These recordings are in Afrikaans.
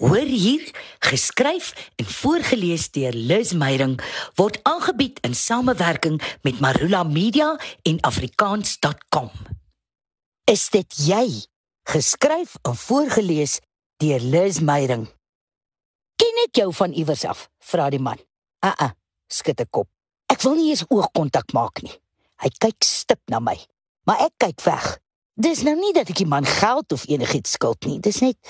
Hoor hier, geskryf en voorgeles deur Liz Meyering word aangebied in samewerking met Marula Media en afrikaans.com. Is dit jy? Geskryf en voorgeles deur Liz Meyering. Ken ek jou van iewers af? vra die man. Ah ah, skud 'n kop. Ek wil nie eens oogkontak maak nie. Hy kyk stip na my, maar ek kyk weg. Dis nou nie dat ek die man geld of enigiets skuld nie. Dis net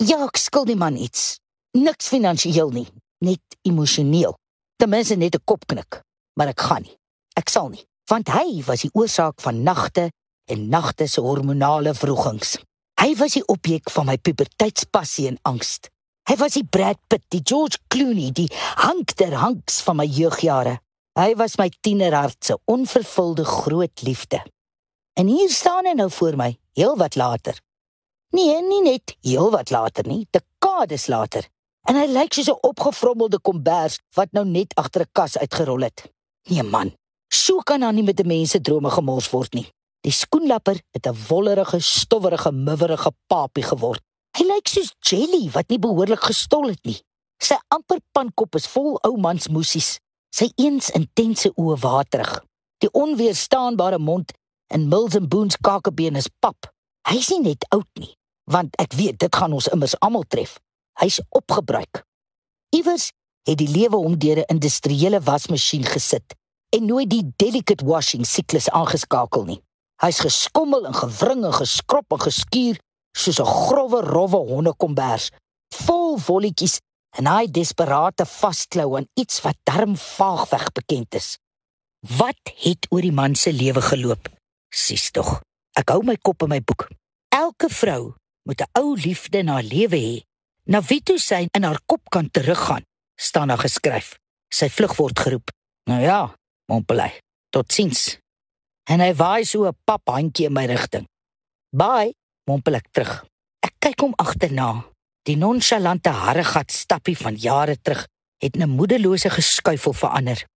Ja, ek skuld die man iets. Niks finansiëel nie, net emosioneel. Ten minste net 'n kopknik, maar ek gaan nie. Ek sal nie, want hy was die oorsaak van nagte en nagte se hormonale wrogings. Hy was die objek van my puberteitspassie en angs. Hy was die Brad Pitt, die George Clooney, die Hank der Hanks van my jeugjare. Hy was my tienerhart se onvervulde groot liefde. En hier staan hy nou voor my, heel wat later. Nee, nie net heel wat later nie, dekades later. En hy lyk soos 'n opgevrommelde kombers wat nou net agter 'n kas uitgerol het. Nee man, so kan dan nie met 'n mens se drome gemors word nie. Die skoenlapper het 'n wollerige, stowwerige, muwerige papie geword. Hy lyk soos jelly wat nie behoorlik gestol het nie. Sy amper pankop is vol ou mans moesies. Sy eens intense oë waterig. Die onweerstaanbare mond en Mills and Boons kakebeen is pap. Hy's nie net oud nie, want ek weet dit gaan ons immers almal tref. Hy's opgebruik. Iewers het die lewe hom deur 'n industriële wasmasjien gesit en nooit die delicate washing siklus aangeskakel nie. Hy's geskommel en gewring en geskrop en geskuur soos 'n grouwe rowwe hondekombers, vol volletjies en hy desperate vasklou aan iets wat darm vaagweg bekend is. Wat het oor die man se lewe geloop? Sis tog. Ek hou my kop in my boek. Elke vrou moet 'n ou liefde haar lewe hê. Na wie toe sy in haar kop kan teruggaan, staan daar geskryf. Sy vlug word geroep. Nou ja, mompelai. Totsiens. En hy waai so 'n paphandjie in my rigting. Bye, mompel ek terug. Ek kyk hom agterna. Die nonchalante harregat stappie van jare terug het 'n moedelose geskuifel verander.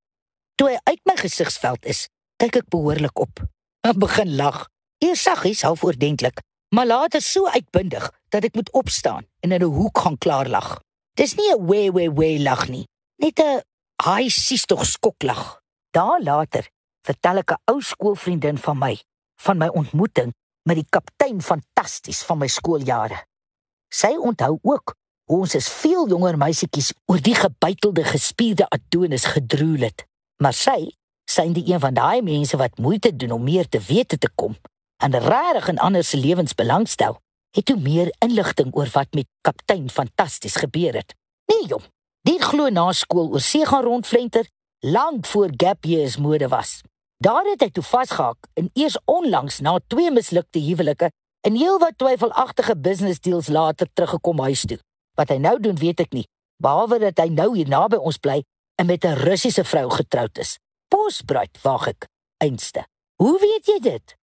Toe hy uit my gesigsveld is, kyk ek behoorlik op. Ek begin lag. Eers saggies, half oordentlik, maar later so uitbundig dat ek moet opstaan en in 'n hoek gaan klaar lag. Dis nie 'n we we we lag nie, net 'n hy sies tog skoklag. Daar later vertel ek 'n ou skoolvriendin van my, van my ontmoeting met die kaptein fantasties van my skooljare. Sy onthou ook hoe ons as veel jonger meisietjies oor die gebytelde gespierde Adonis gedroel het. Maar sy, sy is die een van daai mense wat moeite doen om meer te weet te kom en regtig in ander se lewens belangstel, het toe meer inligting oor wat met kaptein fantasties gebeur het. Nee jong, dit glo na skool oor see gaan rondflenter lank voor gap years mode was. Daar het hy toe vasgehak en eers onlangs na twee mislukte huwelike en heelwat twyfelagtige business deals later teruggekom huis toe. Wat hy nou doen, weet ek nie, behalwe dat hy nou hier naby ons bly en met 'n Russiese vrou getroud is. Posbruid, wag ek, einste. Hoe weet jy dit?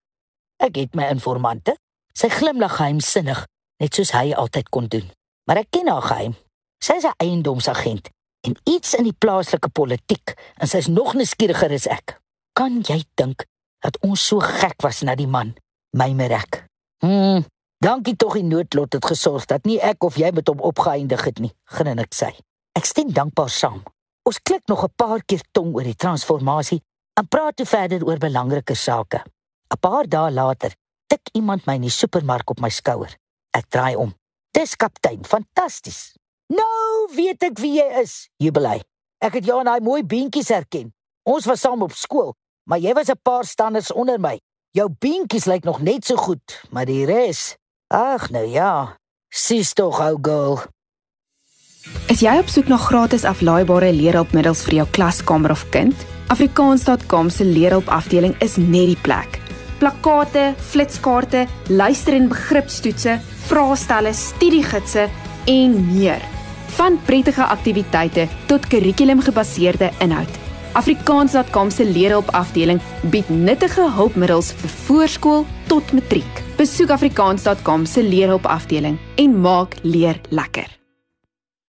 Ek het my informante. Sy glimlag geheimsinnig, net soos hy altyd kon doen. Maar ek ken haar geheim. Sy is 'n eiendomsagent en iets in die plaaslike politiek en sy's nog nuuskieriger as ek. Kan jy dink dat ons so gek was na die man, my Merek? Hm, dankie tog die noodlot het gesorg dat nie ek of jy met hom opgeëindig het nie, grin ek sê. Ek stem dankbaar saam. Ons klik nog 'n paar keer tong oor die transformasie en praat toe verder oor belangriker sake. 'n Paar dae later tik iemand my in die supermark op my skouer. Ek draai om. Dis kaptein, fantasties. Nou weet ek wie jy is, jubel hy. Ek het jou aan daai mooi beentjies herken. Ons was saam op skool, maar jy was 'n paar standers onder my. Jou beentjies lyk nog net so goed, maar die res, ag nou ja, sis tog ou girl. Is jy op soek na gratis aflaaibare leerhulpmiddels vir jou klaskamer of kind? Afrikaans.com se leerhulpafdeling is net die plek plakkate, flitskaarte, luister- en begripstoetse, vraestelle, studiegidse en meer. Van prettige aktiwiteite tot kurrikulumgebaseerde inhoud. Afrikaans.com se leerhulpafdeling bied nuttige hulpmiddels vir voorskool tot matriek. Besoek afrikaans.com se leerhulpafdeling en maak leer lekker.